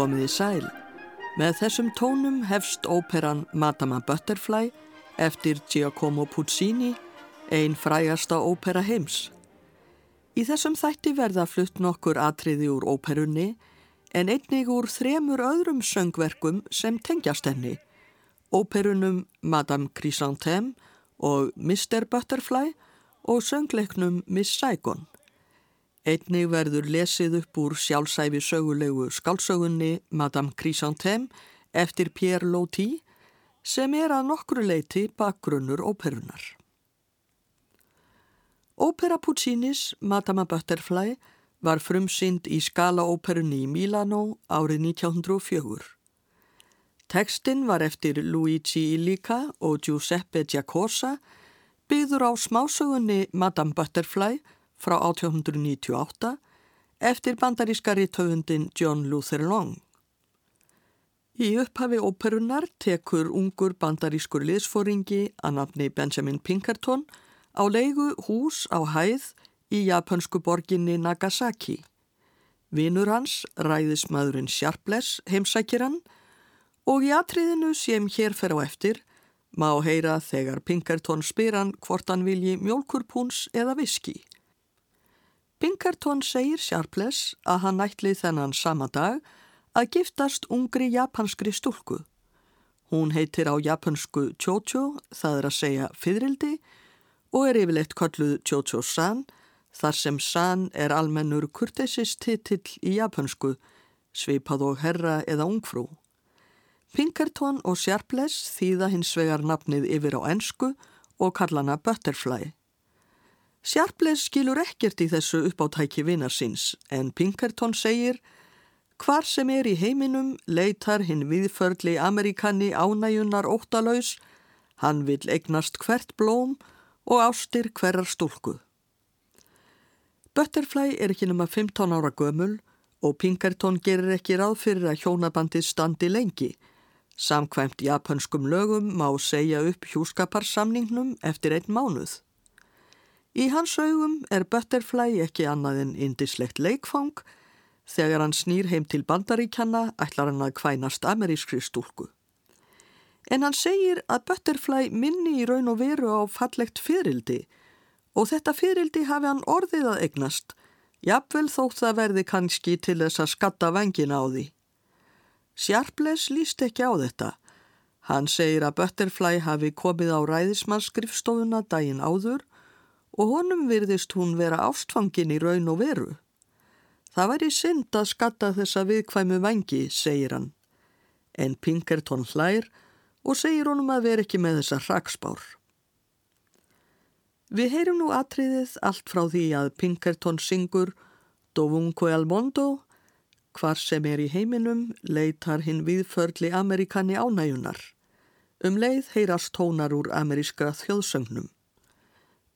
Komiði sæl. Með þessum tónum hefst óperan Madama Butterfly eftir Giacomo Puccini, einn frægasta ópera heims. Í þessum þætti verða flutt nokkur atriði úr óperunni en einnig úr þremur öðrum söngverkum sem tengjast henni. Óperunum Madame Chrysanthème og Mr. Butterfly og söngleiknum Miss Saigon. Einnig verður lesið upp úr sjálfsæfi sögulegu skálsögunni Madame Chrysanthème eftir Pierre Loti sem er að nokkru leiti bakgrunnur óperunar. Ópera Puccinis Madame Butterfly var frumsynd í skalaóperunni í Milano árið 1904. Tekstinn var eftir Luigi Illica og Giuseppe Giacosa byggður á smásögunni Madame Butterfly frá 1898 eftir bandarískari töfundin John Luther Long. Í upphafi óperunar tekur ungur bandarískur liðsfóringi að nafni Benjamin Pinkerton á leigu hús á hæð í japansku borginni Nagasaki. Vinur hans, ræðismadurinn Sharpless, heimsækir hann og í atriðinu sem hér fer á eftir má heyra þegar Pinkerton spyr hann hvort hann vilji mjólkurpúns eða viski. Pinkerton segir Sharpless að hann ætli þennan sama dag að giftast ungri japanskri stúlku. Hún heitir á japansku Chocho, það er að segja fyririldi, og er yfirleitt kalluð Chocho-san, þar sem san er almennur kurteisistitill í japansku, svipað og herra eða ungfrú. Pinkerton og Sharpless þýða hins vegar nafnið yfir á ensku og kalla hana Butterfly. Sharpless skilur ekkert í þessu uppáttæki vinar síns en Pinkerton segir Hvar sem er í heiminum leitar hinn viðförli Amerikanni ánæjunar óttalauðs, hann vil eignast hvert blóm og ástir hverjar stúlku. Butterfly er ekki nema 15 ára gömul og Pinkerton gerir ekki ráð fyrir að hjónabandið standi lengi. Samkvæmt japanskum lögum má segja upp hjúskaparsamningnum eftir einn mánuð. Í hans augum er Butterfly ekki annað en indislegt leikfang Þegar hann snýr heim til bandaríkjanna ætlar hann að kvænast amerískri stúlku. En hann segir að Butterfly minni í raun og veru á fallegt fyrildi og þetta fyrildi hafi hann orðið að egnast, jafnvel þótt það verði kannski til þess að skatta vengina á því. Sjarples líst ekki á þetta. Hann segir að Butterfly hafi komið á ræðismannsskrifstofuna daginn áður og honum virðist hún vera ástfangin í raun og veru. Það væri synd að skatta þessa viðkvæmu vangi, segir hann. En Pinkerton hlær og segir honum að vera ekki með þessa hraksbár. Við heyrum nú atriðið allt frá því að Pinkerton syngur Dovunque al mondo, hvar sem er í heiminum leitar hinn viðförli Amerikani ánæjunar. Um leið heyrast tónar úr amerískra þjóðsögnum.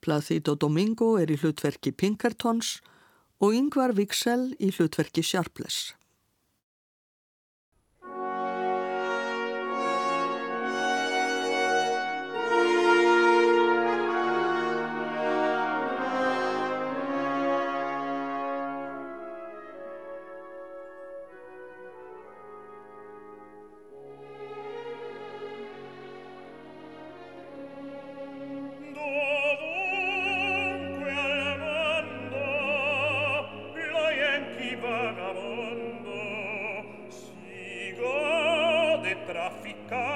Placido Domingo er í hlutverki Pinkertons og Yngvar Viksel í hlutverki Sharpless. vagabondo si gode trafficando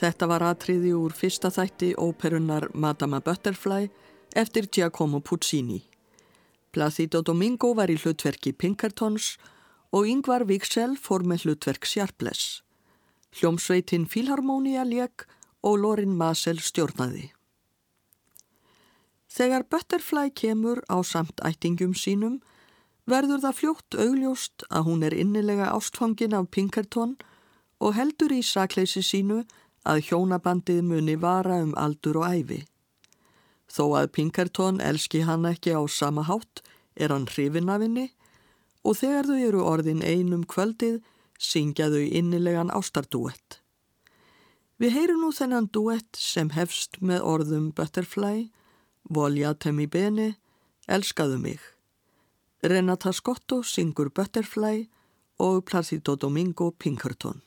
Þetta var atriði úr fyrsta þætti óperunar Madama Butterfly eftir Giacomo Puccini. Placido Domingo var í hlutverki Pinkertons og Yngvar Víksel fór með hlutverk Sharpless. Hljómsveitin Filharmonia leg og Lorin Masel stjórnaði. Þegar Butterfly kemur á samt ættingum sínum verður það fljótt augljóst að hún er innilega ástfangin af Pinkerton og heldur í sakleysi sínu að hjónabandið muni vara um aldur og æfi. Þó að Pinkerton elski hann ekki á sama hátt er hann hrifin af henni og þegar þau eru orðin einum kvöldið syngja þau innilegan ástardúett. Við heyrum nú þennan duett sem hefst með orðum Butterfly, Volja Temi Bene, Elskaðu mig. Renata Scotto syngur Butterfly og Placido Domingo Pinkerton.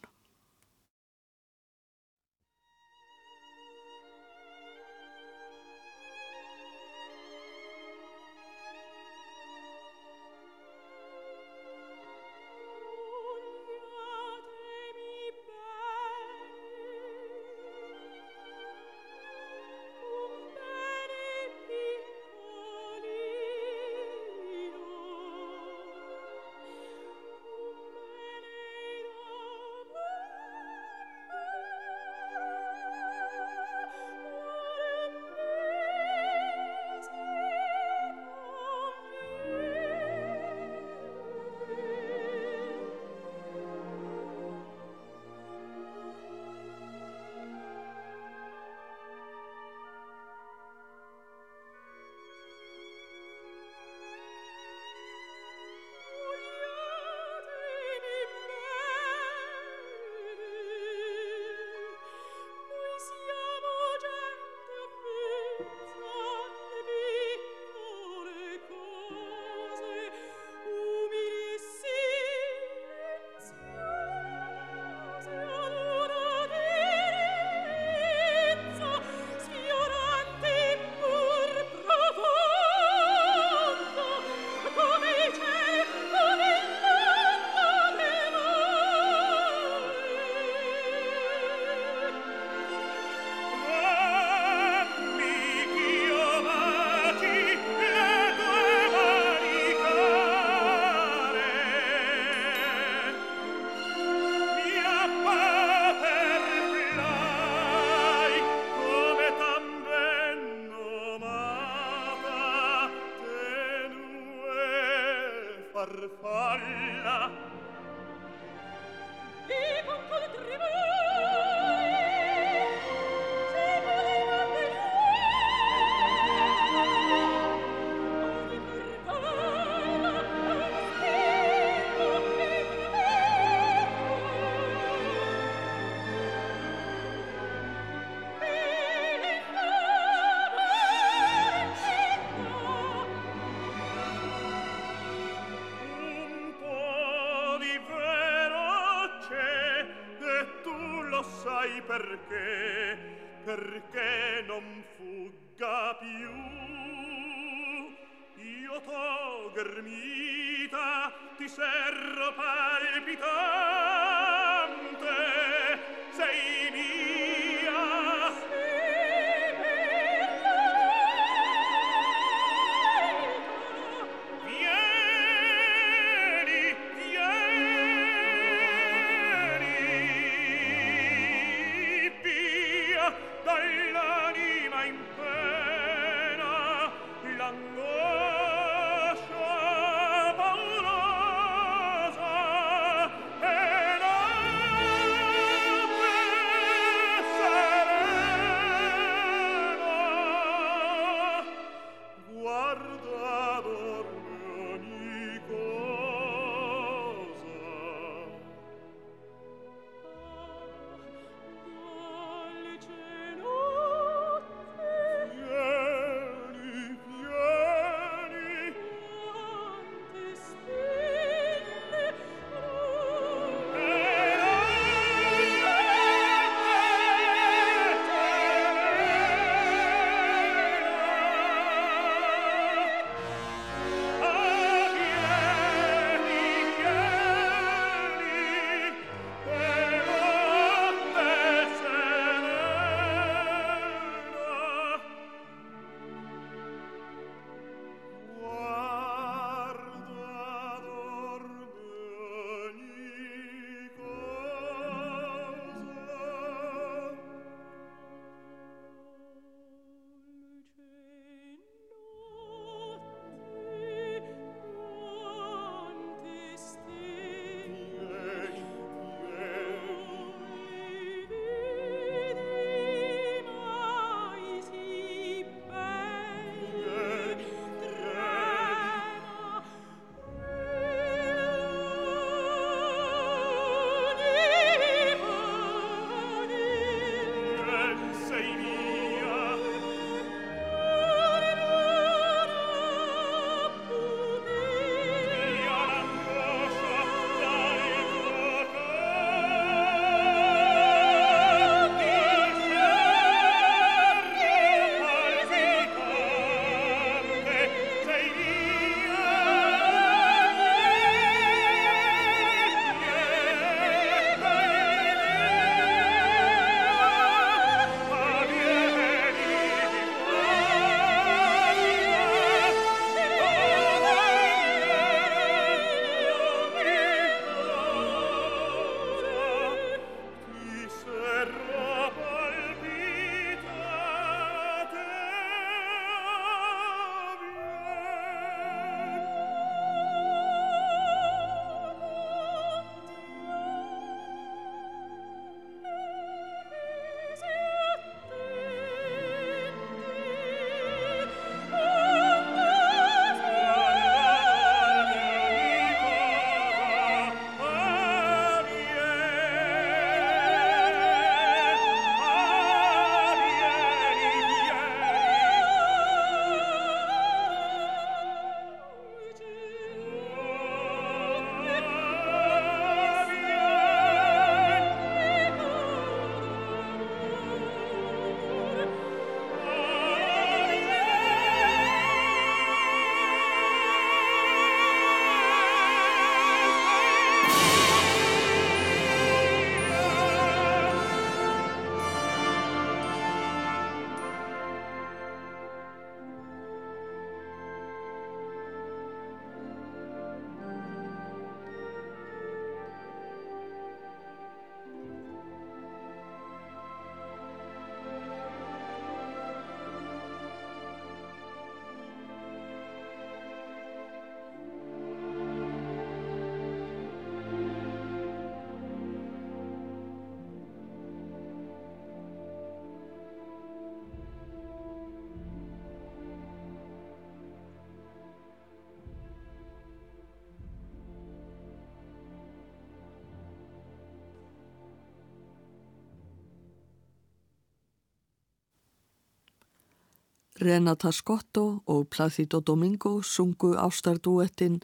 Renata Scotto og Placido Domingo sungu ástardúettin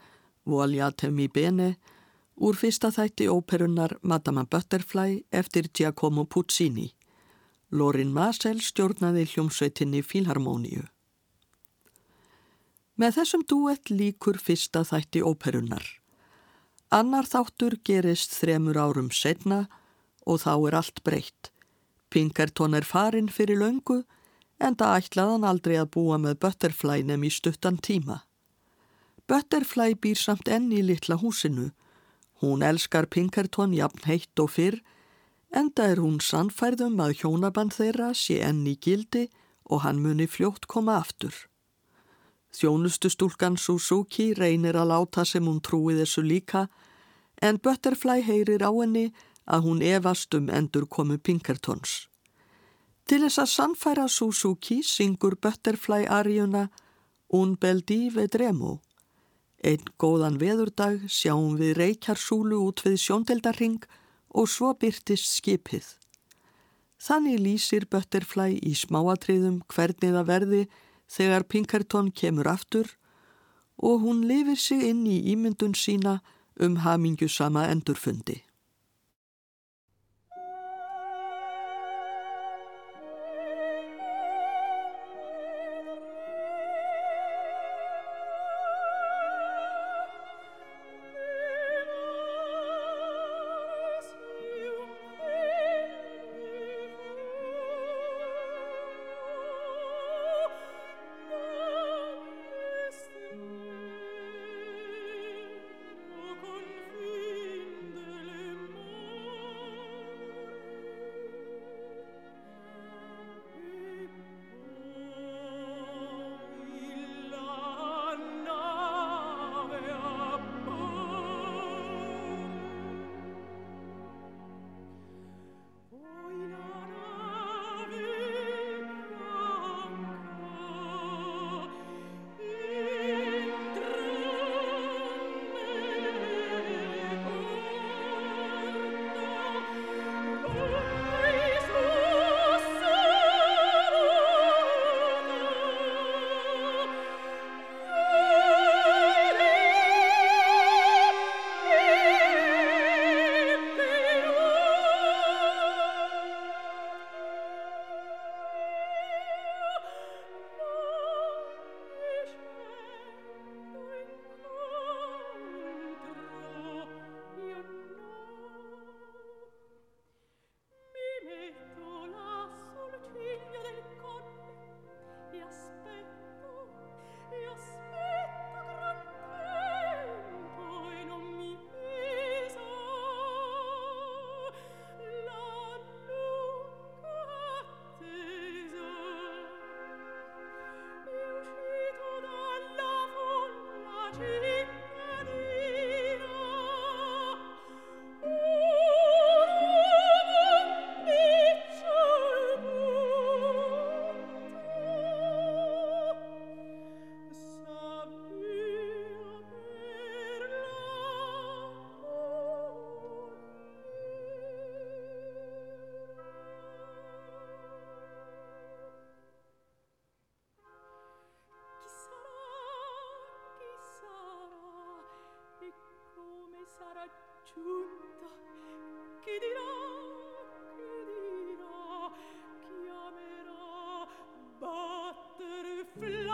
Vogliate mi bene úr fyrsta þætti óperunnar Madama Butterfly eftir Giacomo Puccini. Lorin Masel stjórnaði hljómsveitinni Fílharmoníu. Með þessum dúett líkur fyrsta þætti óperunnar. Annar þáttur gerist þremur árum setna og þá er allt breytt. Pinkerton er farin fyrir löngu en það ætlaðan aldrei að búa með Butterfly nefn í stuttan tíma. Butterfly býr samt enn í litla húsinu. Hún elskar Pinkerton jafn heitt og fyrr enda er hún sannfærðum að hjónaband þeirra sé enn í gildi og hann muni fljótt koma aftur. Þjónustustúlkan Suzuki reynir að láta sem hún trúi þessu líka en Butterfly heyrir á henni að hún evast um endur komu Pinkertons. Til þess að sannfæra Suzuki syngur Butterfly Arjuna Un bel di vedremo. Einn góðan veðurdag sjáum við reykjarsúlu út við sjóndeldarring og svo byrtist skipið. Þannig lýsir Butterfly í smáatriðum hvernig það verði þegar Pinkerton kemur aftur og hún lifir sig inn í ímyndun sína um hamingjusama endurfundi. giunta che dirà che dirà chiamerà batter flor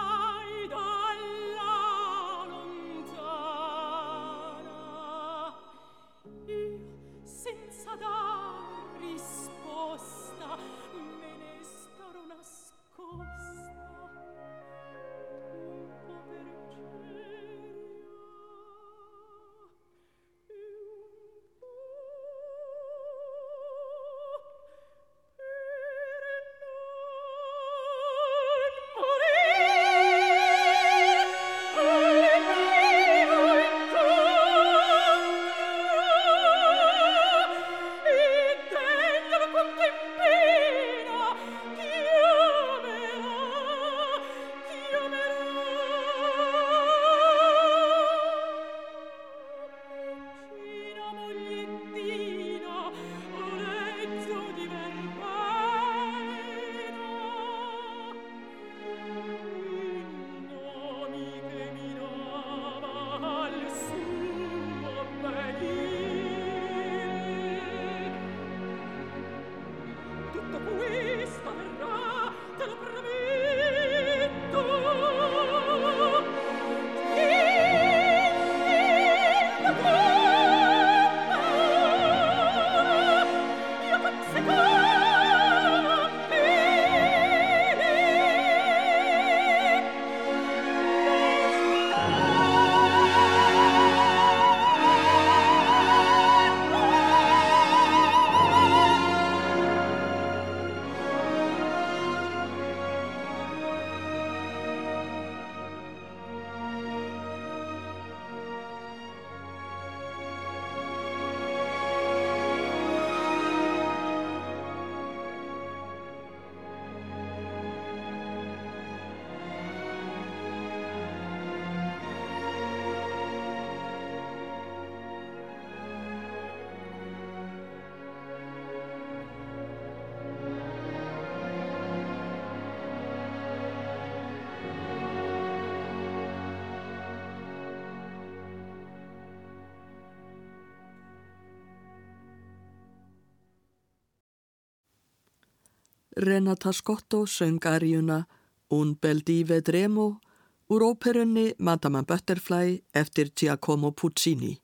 Renata Scotto söng aríuna Un bel di vedremo úr óperunni Madama Butterfly eftir Giacomo Puccini.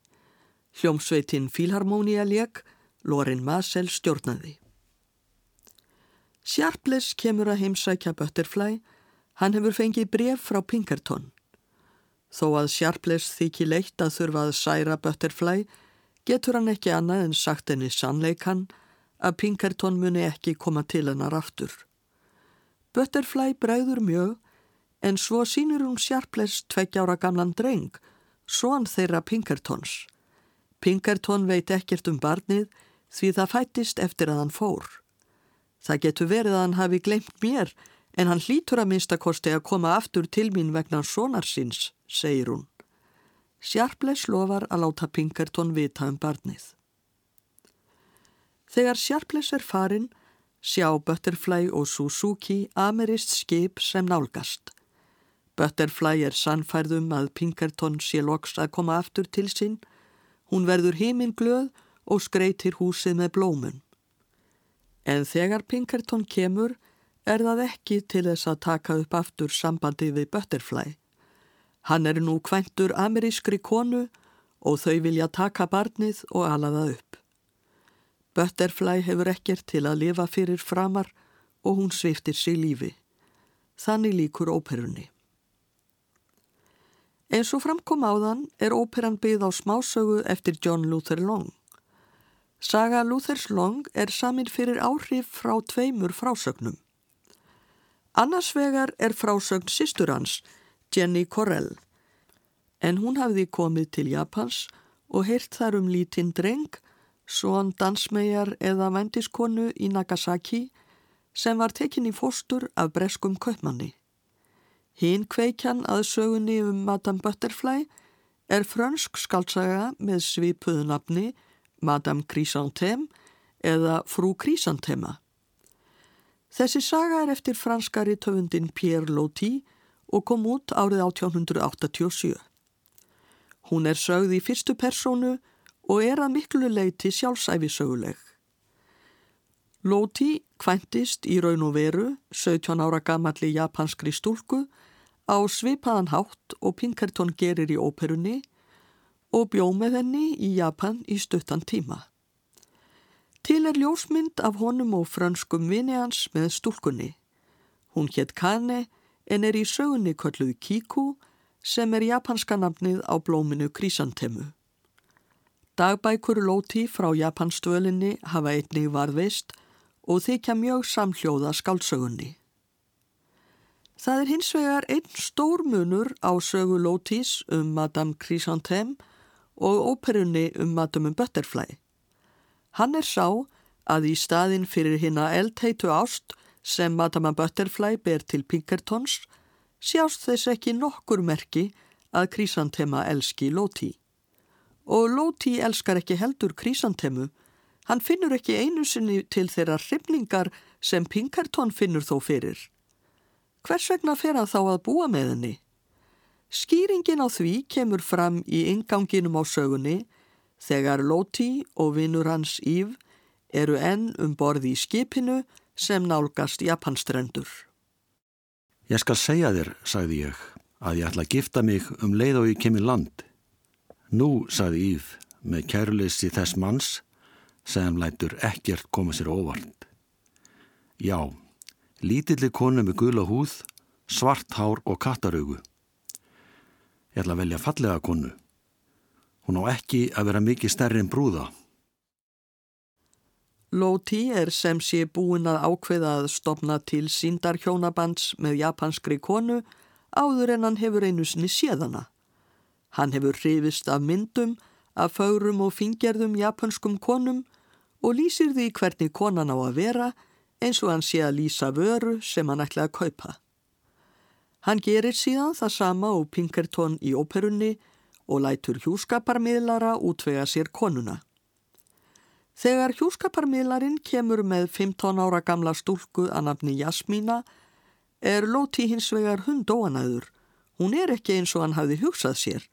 Hljómsveitin Filharmonia leik, Lorin Masel stjórnaði. Sharpless kemur að heimsækja Butterfly, hann hefur fengið bref frá Pinkerton. Þó að Sharpless þykji leitt að þurfa að særa Butterfly, getur hann ekki annað en sagt henni sannleikan að Pinkerton muni ekki koma til hennar aftur. Butterfly bræður mjög en svo sínur hún Sharpless tveggjára gamlan dreng, svon þeirra Pinkertons. Pinkerton veit ekkert um barnið því það fættist eftir að hann fór. Það getur verið að hann hafi glemt mér en hann hlýtur að minnstakosti að koma aftur til mín vegna sonarsins, segir hún. Sharpless lofar að láta Pinkerton vita um barnið. Þegar Sharpless er farin, sjá Butterfly og Suzuki amerist skip sem nálgast. Butterfly er sannfærðum að Pinkerton sé loks að koma aftur til sín. Hún verður heiminn glöð og skreitir húsið með blómun. En þegar Pinkerton kemur er það ekki til þess að taka upp aftur sambandi við Butterfly. Hann er nú kvæntur amerískri konu og þau vilja taka barnið og ala það upp. Butterfly hefur ekkert til að lifa fyrir framar og hún sviftir sig lífi. Þannig líkur óperunni. Eins og framkom áðan er óperan byggð á smásögu eftir John Luther Long. Saga Luthers Long er samin fyrir áhrif frá tveimur frásögnum. Annars vegar er frásögn sýstur hans, Jenny Correll, en hún hafði komið til Japans og heyrt þar um lítinn dreng, svon dansmegar eða vendiskonu í Nagasaki sem var tekin í fóstur af breskum kaupmanni. Hinn kveikjan að sögunni um Madame Butterfly er frönsk skaldsaga með svipuðu nafni Madame Chrysanthème eða Frú Chrysanthema. Þessi saga er eftir franskari töfundin Pierre Loti og kom út árið 1887. Hún er sögð í fyrstu personu og er að miklu leiti sjálfsæfisöguleg. Loti kvæntist í raun og veru 17 ára gamalli japanskri stúlku á svipaðan hátt og Pinkerton gerir í óperunni og bjó með henni í Japan í stuttan tíma. Til er ljósmynd af honum og franskum vini hans með stúlkunni. Hún hétt Kane en er í sögunni kölluð Kiku sem er japanska nafnið á blóminu Krisantemu. Dagbækur Lóti frá Japanstölinni hafa einnig varðveist og þykja mjög samhljóða skálsögunni. Það er hins vegar einn stór munur á sögu Lótis um Madame Chrysanthème og óperunni um Madame Butterfly. Hann er sá að í staðin fyrir hinna eldheitu ást sem Madame Butterfly ber til Pinkertons sjást þess ekki nokkur merki að Chrysanthema elski Lóti. Og Lóti elskar ekki heldur Chrysanthemu, hann finnur ekki einu sinni til þeirra hrifningar sem Pinkerton finnur þó fyrir. Hvers vegna fer hann þá að búa með henni? Skýringin á því kemur fram í inganginum á sögunni þegar Loti og vinnur hans Ív eru enn um borði í skipinu sem nálgast Japanstrendur. Ég skal segja þér, sagði ég, að ég ætla að gifta mig um leið og ég kemur land. Nú, sagði Ív, með kæruleysi þess manns sem lætur ekkert koma sér óvart. Já, Lítilli konu með gula húð, svart hár og kattaraugu. Ég ætla að velja fallega konu. Hún á ekki að vera mikið stærri en brúða. Lóti er sem sé búin að ákveða að stopna til síndarhjónabands með japanskri konu áður en hann hefur einu sinni séðana. Hann hefur hrifist af myndum, af fárum og fingerðum japanskum konum og lýsir því hvernig konan á að vera eins og hann sé að lýsa vöru sem hann ætla að kaupa. Hann gerir síðan það sama og Pinkerton í óperunni og lætur hjúskaparmiðlara útvega sér konuna. Þegar hjúskaparmiðlarinn kemur með 15 ára gamla stúlku að nafni Jasmína er Lóti hins vegar hundóanæður. Hún er ekki eins og hann hafði hugsað sér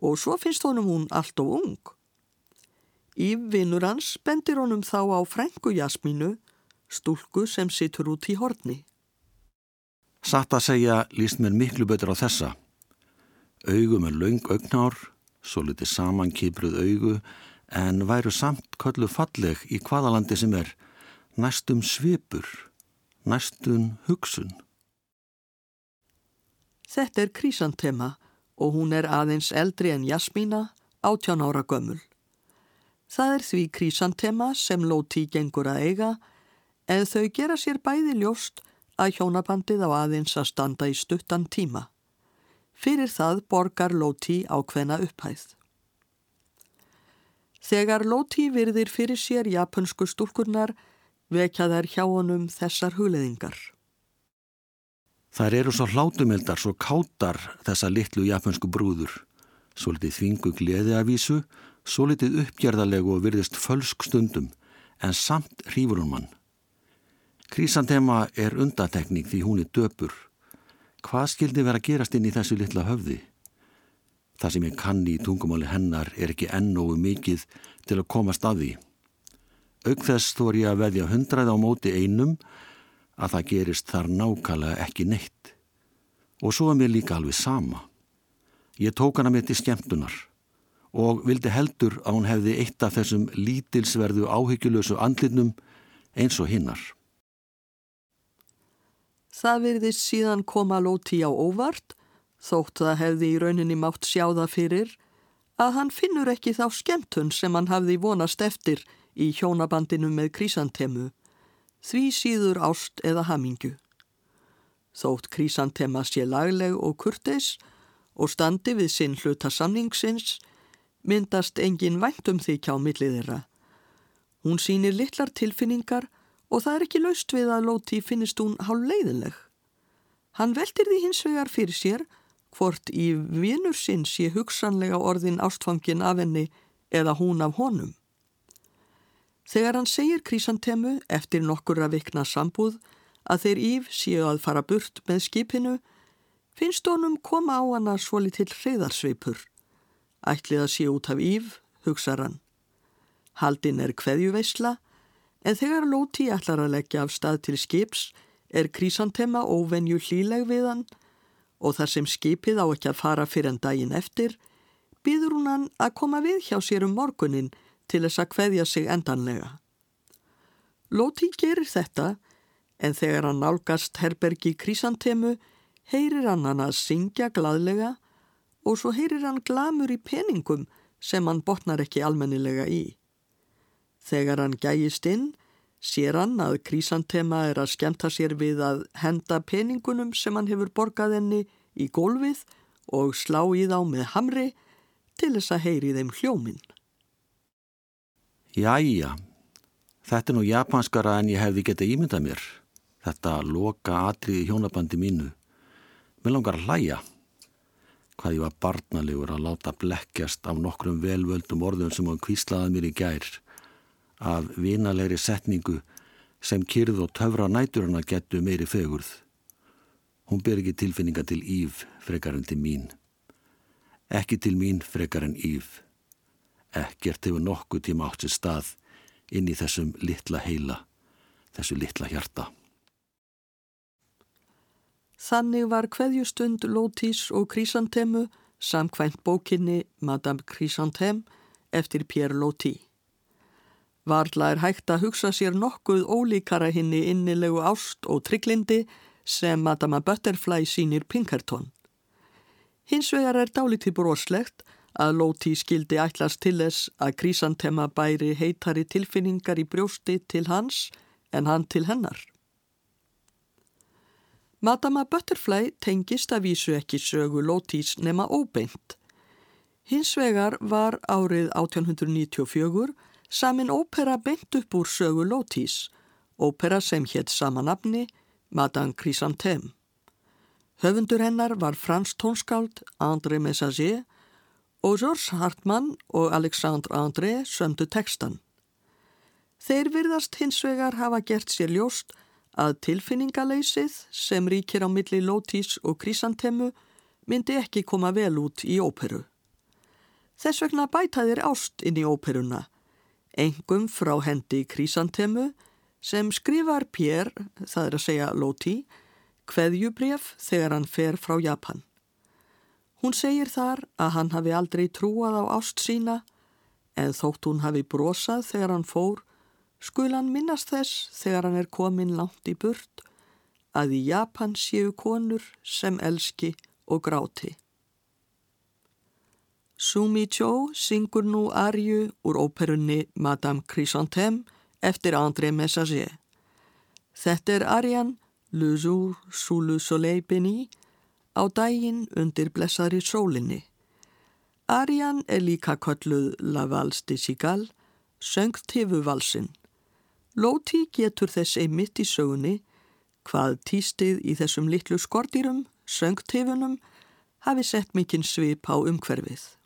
og svo finnst honum hún allt og ung. Í vinnur hans bendir honum þá á frængu Jasmínu stúlku sem situr út í horni. Satt að segja líst mér miklu betur á þessa. Augu með laung augnár, svo litið samankipruð augu, en væru samt köllu falleg í hvaðalandi sem er, næstum svipur, næstum hugsun. Þetta er krísantema og hún er aðeins eldri en Jasmína, átján ára gömul. Það er því krísantema sem Lóti gengur að eiga, en þau gera sér bæði ljóst að hjónabandið á aðeins að standa í stuttan tíma. Fyrir það borgar Lóti ákveðna upphæð. Þegar Lóti virðir fyrir sér japansku stúlkurnar vekja þær hjá honum þessar hugleðingar. Þær eru svo hlátumildar, svo kátar þessa litlu japansku brúður. Svo litið þvingu gleði að vísu, svo litið uppgerðalegu og virðist fölsk stundum, en samt hrífur hún mann. Krísantema er undatekning því hún er döpur. Hvað skildi vera að gerast inn í þessu litla höfði? Það sem ég kann í tungumáli hennar er ekki ennóu mikið til að komast að því. Auk þess þó er ég að veðja hundrað á móti einum að það gerist þar nákvæmlega ekki neitt. Og svo er mér líka alveg sama. Ég tók hana með til skemmtunar og vildi heldur að hún hefði eitt af þessum lítilsverðu áhyggjulösu andlinnum eins og hinnar. Það virðist síðan koma Lóti á óvart, þótt það hefði í rauninni mátt sjá það fyrir, að hann finnur ekki þá skemmtun sem hann hafði vonast eftir í hjónabandinu með krísantemu, því síður ást eða hamingju. Þótt krísantema sé lagleg og kurteis og standi við sinn hluta samningsins, myndast engin væntum því kjá millið þeirra. Hún sýnir litlar tilfinningar og það er ekki laust við að Lóti finnist hún hálf leiðileg. Hann veldir því hins vegar fyrir sér hvort í vinur sinn sé hugsanlega orðin ástfangin af henni eða hún af honum. Þegar hann segir krísantemu eftir nokkur að vikna sambúð að þeir Ív séu að fara burt með skipinu, finnst honum koma á hana svo litill hreðarsveipur. Ætlið að sé út af Ív, hugsar hann. Haldin er kveðjuveisla, en þegar Lóti ætlar að leggja af stað til skips er krísantema óvenju hlíleg við hann og þar sem skipið á ekki að fara fyrir en daginn eftir, býður hún hann að koma við hjá sér um morgunin til þess að kveðja sig endanlega. Lóti gerir þetta, en þegar hann nálgast herbergi krísantemu, heyrir hann hann að syngja gladlega og svo heyrir hann glamur í peningum sem hann botnar ekki almennilega í. Þegar hann gæjist inn, sér hann að krísantema er að skemta sér við að henda peningunum sem hann hefur borgað henni í gólfið og slá í þá með hamri til þess að heyri þeim hljóminn. Jæja, þetta er nú japanskara en ég hefði getið ímyndað mér. Þetta loka atriði hjónabandi mínu. Mér langar að hlæja. Hvað ég var barnalegur að láta blekkjast af nokkrum velvöldum orðum sem hann kvíslaði mér í gær. Af vinalegri setningu sem kyrð og töfra næturana getu meiri fegurð. Hún ber ekki tilfinninga til Ív frekar en til mín. Ekki til mín frekar en Ív. Ekkert hefur nokkuð tíma átt sér stað inn í þessum litla heila, þessu litla hjarta. Þannig var kveðjustund Lótís og Krísantemu samkvæmt bókinni Madame Chrysanthème eftir Pierre Lótí. Varla er hægt að hugsa sér nokkuð ólíkara hinni innilegu ást og trygglindi sem Madame Butterfly sínir Pinkerton. Hins vegar er dálítið broslegt að Lóti skildi ætlast til þess að Krísantema bæri heitari tilfinningar í brjósti til hans en hann til hennar. Madama Butterfly tengist að vísu ekki sögu Lótís nema óbeint. Hins vegar var árið 1894 samin ópera beint upp úr sögu Lótís, ópera sem hétt samanabni Madame Chrysanthème. Höfundur hennar var Frans tónskáld André Messager og George Hartmann og Alexandre André sömdu tekstan. Þeir virðast hins vegar hafa gert sér ljóst að tilfinningaleysið sem ríkir á milli Lótís og Krísantemu myndi ekki koma vel út í óperu. Þess vegna bæta þeir ást inn í óperuna, engum frá hendi Krísantemu sem skrifar Pér, það er að segja Loti, kveðjubref þegar hann fer frá Japan. Hún segir þar að hann hafi aldrei trúað á ást sína en þótt hún hafi brosað þegar hann fór, skul hann minnast þess þegar hann er komin langt í burt að í Japan séu konur sem elski og gráti. Sumi Cho syngur nú arju úr óperunni Madame Chrysanthème eftir André Messager. Þetta er arjan sous le soleil béni á daginn undir blessaðri sólinni. Arjan er líka kölluð La Valse de Sigal, söngt tifuvalsinn. Lóti getur þess einmitt í sögunni hvað týstið í þessum litlu skordýrum, söngt tifunum, hafi sett mikinn svip á umhverfið.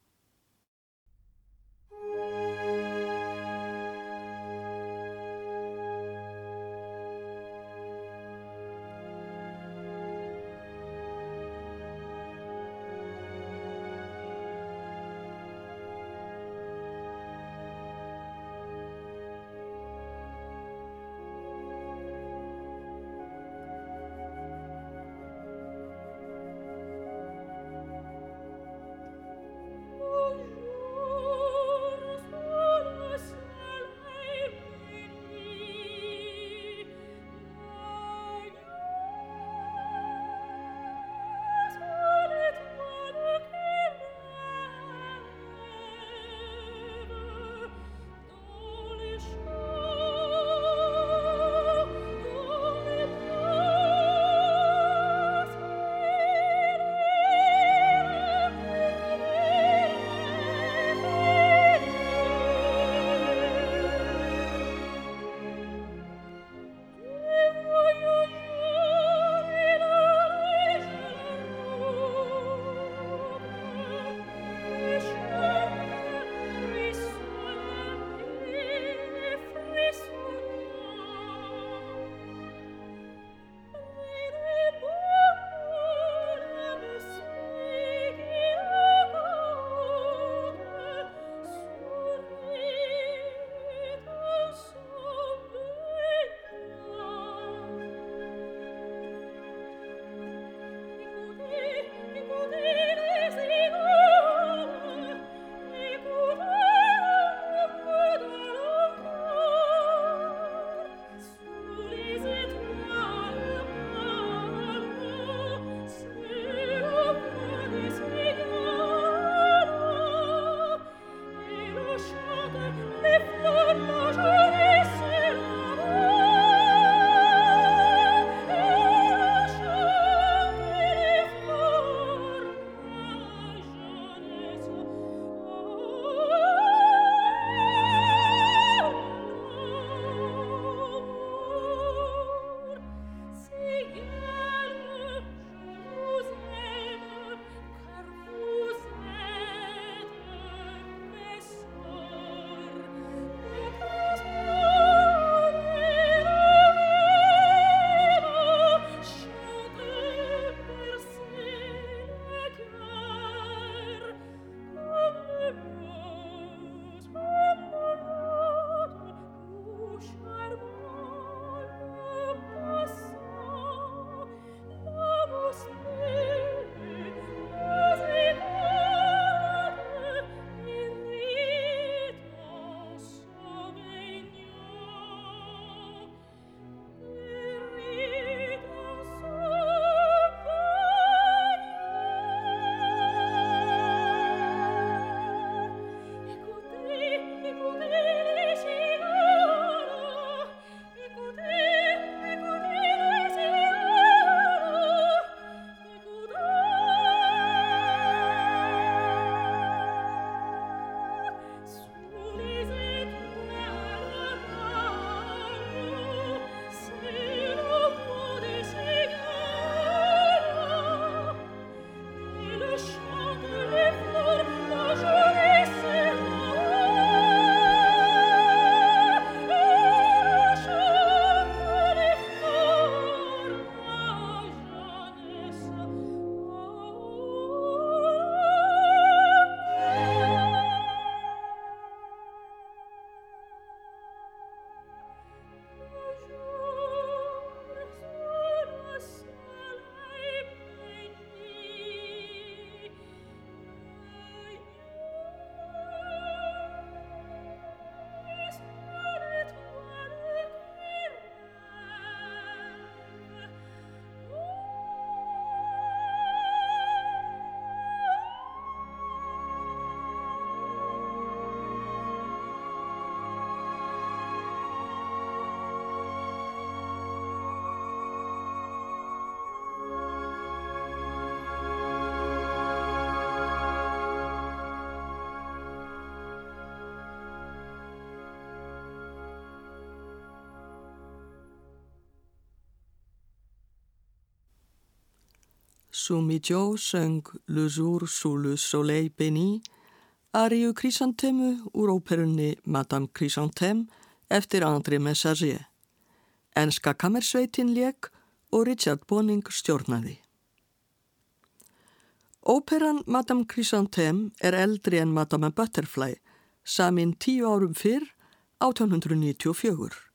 Sumi Jo söng Le jour sous le soleil béni Ariu Chrysantemu úr óperunni Madame Chrysanthème eftir André Messager. Enska kammersveitin leik og Richard Bonning stjórnaði. Óperan Madame Chrysanthème er eldri en Madame Butterfly, samin tíu árum fyrr 1894.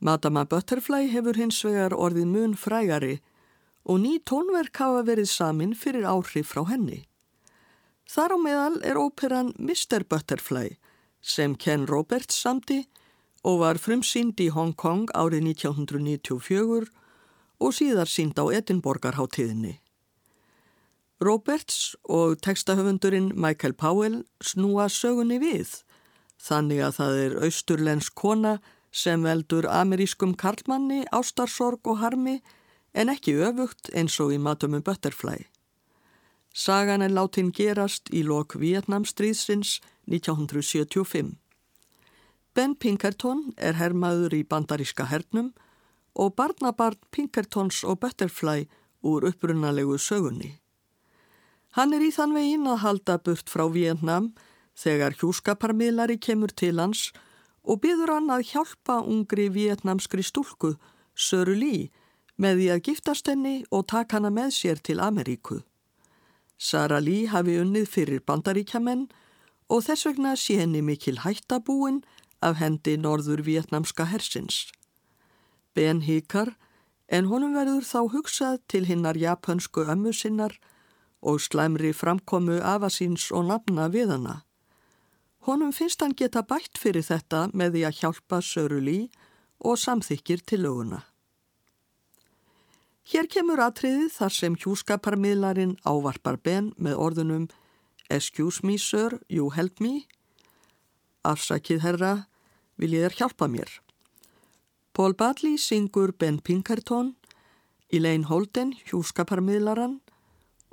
Madama Butterfly hefur hins vegar orðið mun frægari og ný tónverk hafa verið samin fyrir áhrif frá henni. Þar á meðal er óperan Mr. Butterfly sem Ken Roberts samti og var frumsýnd í Hong Kong árið 1994 og síðar sínd á Edinborgarháttíðinni. Roberts og tekstahöfundurinn Michael Powell snúa sögunni við þannig að það er austurlensk kona sem veldur amerískum karlmanni, ástarsorg og harmi en ekki öfugt eins og í Matumum Butterfly. Sagan er látin gerast í lok Vietnamstríðsins 1975. Ben Pinkerton er herrmaður í bandaríska hernum og barnabarn Pinkertons og Butterfly úr upprunalegu sögunni. Hann er í þann veginn að halda burt frá Vietnam þegar hjúskaparmiðlari kemur til hans og byður hann að hjálpa ungri vietnamskri stúlku, Söru Lý, með því að giftast henni og taka hana með sér til Ameríku. Sara Lý hafi unnið fyrir bandaríkjamenn og þess vegna sé henni mikil hættabúin af hendi norður vietnamska hersins. Ben híkar en honum verður þá hugsað til hinnar japansku ömmu sinnar og slæmri framkomu afasins og nafna við hana. Honum finnst hann geta bætt fyrir þetta með því að hjálpa Sörulí og samþykir til löguna. Hér kemur atriðið þar sem hjúskaparmiðlarinn ávarpar Ben með orðunum Excuse me sir, you help me. Afsakið herra, vil ég þér hjálpa mér. Paul Badley syngur Ben Pinkerton, Elaine Holden hjúskaparmiðlaran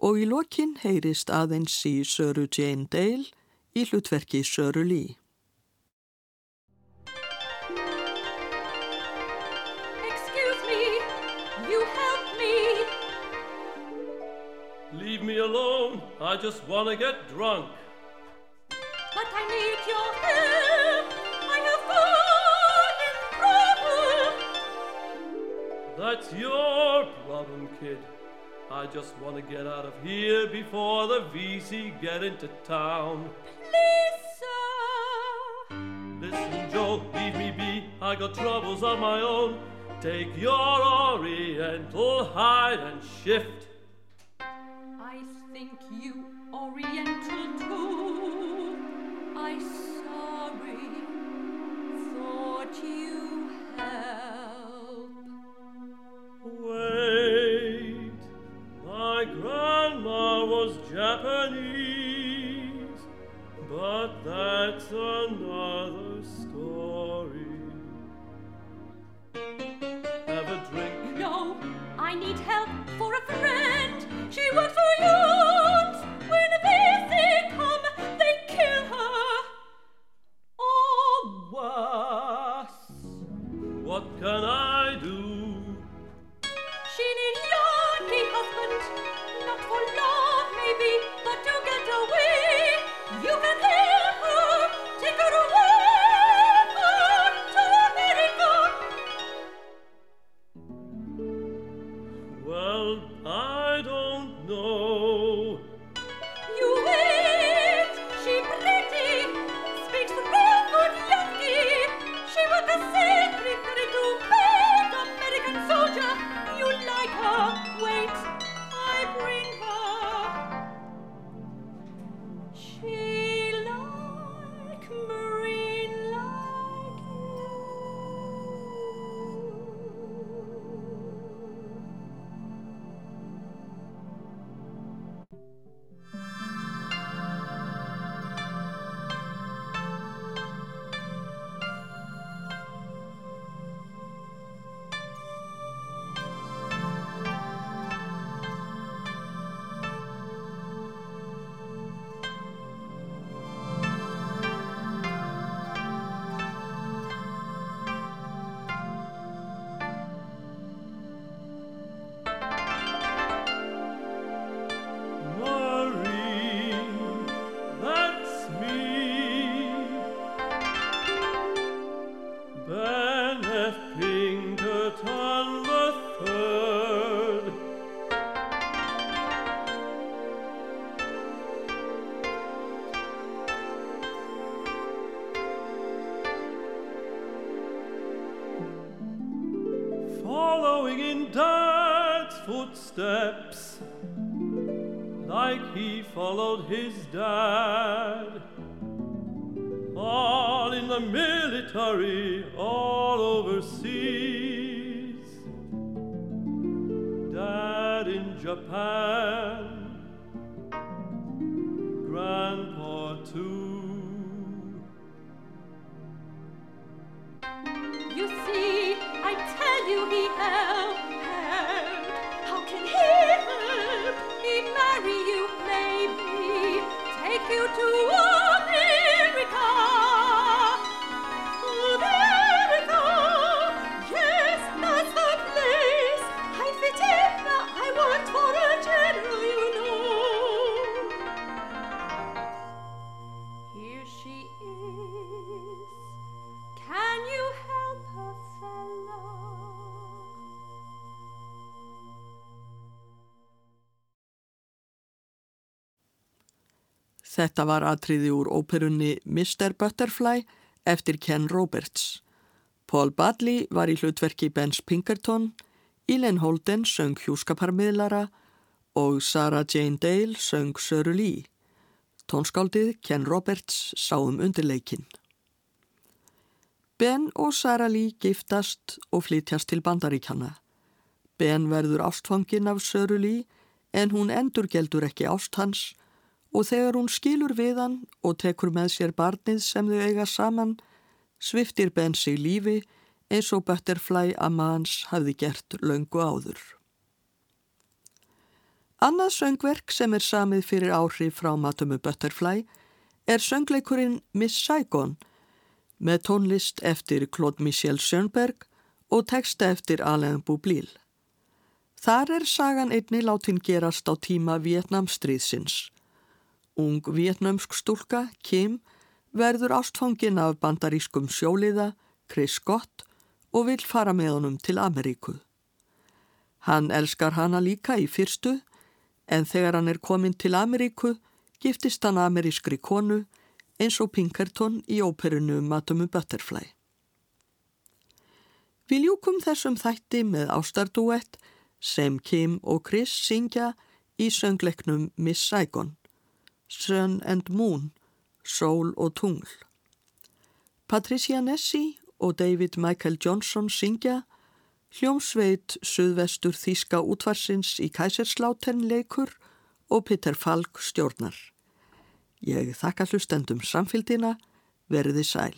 og í lokin heyrist aðeins í Söru Jane Dale í hlutverki Söru Lý. Leave me alone. I just want to get drunk. But I need your help. I have fallen trouble. That's your problem, kid. I just want to get out of here before the VC get into town. Please, sir. Listen, Joe, leave me be. I got troubles of my own. Take your Oriental hide and shift. I think you Oriental too. I sorry. Thought you help. Wait, my grandma was Japanese, but that's another story. Have a drink. No, I need help for a friend. Like he followed his dad. All in the military, Þetta var atriði úr óperunni Mr. Butterfly eftir Ken Roberts. Paul Badley var í hlutverki Benz Pinkerton, Eileen Holden söng hjúskaparmiðlara og Sarah Jane Dale söng Söru Lee. Tónskáldið Ken Roberts sá um undirleikin. Ben og Sarah Lee giftast og flytjast til bandaríkjana. Ben verður ástfangin af Söru Lee en hún endurgeldur ekki ást hans og þegar hún skilur við hann og tekur með sér barnið sem þau eiga saman, sviftir Ben sig lífi eins og Butterfly amma hans hafði gert löngu áður. Annað söngverk sem er samið fyrir áhrif frá Matumu Butterfly er söngleikurinn Miss Saigon með tónlist eftir Claude Michel Schoenberg og texta eftir Alain Boublil. Þar er sagan einni látin gerast á tíma Vietnamstríðsins. Ung vietnamsk stúlka, Kim, verður ástfangin af bandarískum sjóliða, Chris Scott, og vil fara með honum til Ameríku. Hann elskar hana líka í fyrstu, en þegar hann er komin til Ameríku, giftist hann amerískri konu eins og Pinkerton í óperunu Matumu Butterfly. Við ljúkum þessum þætti með ástardúett sem Kim og Chris syngja í söngleiknum Miss Saigon. Sun and Moon, Sól og Tungl. Patricia Nessi og David Michael Johnson syngja, hljómsveit Suðvestur Þíska útvarsins í Kæsersláten leikur og Peter Falk stjórnar. Ég þakka hlustendum samfélgina, verði sæl.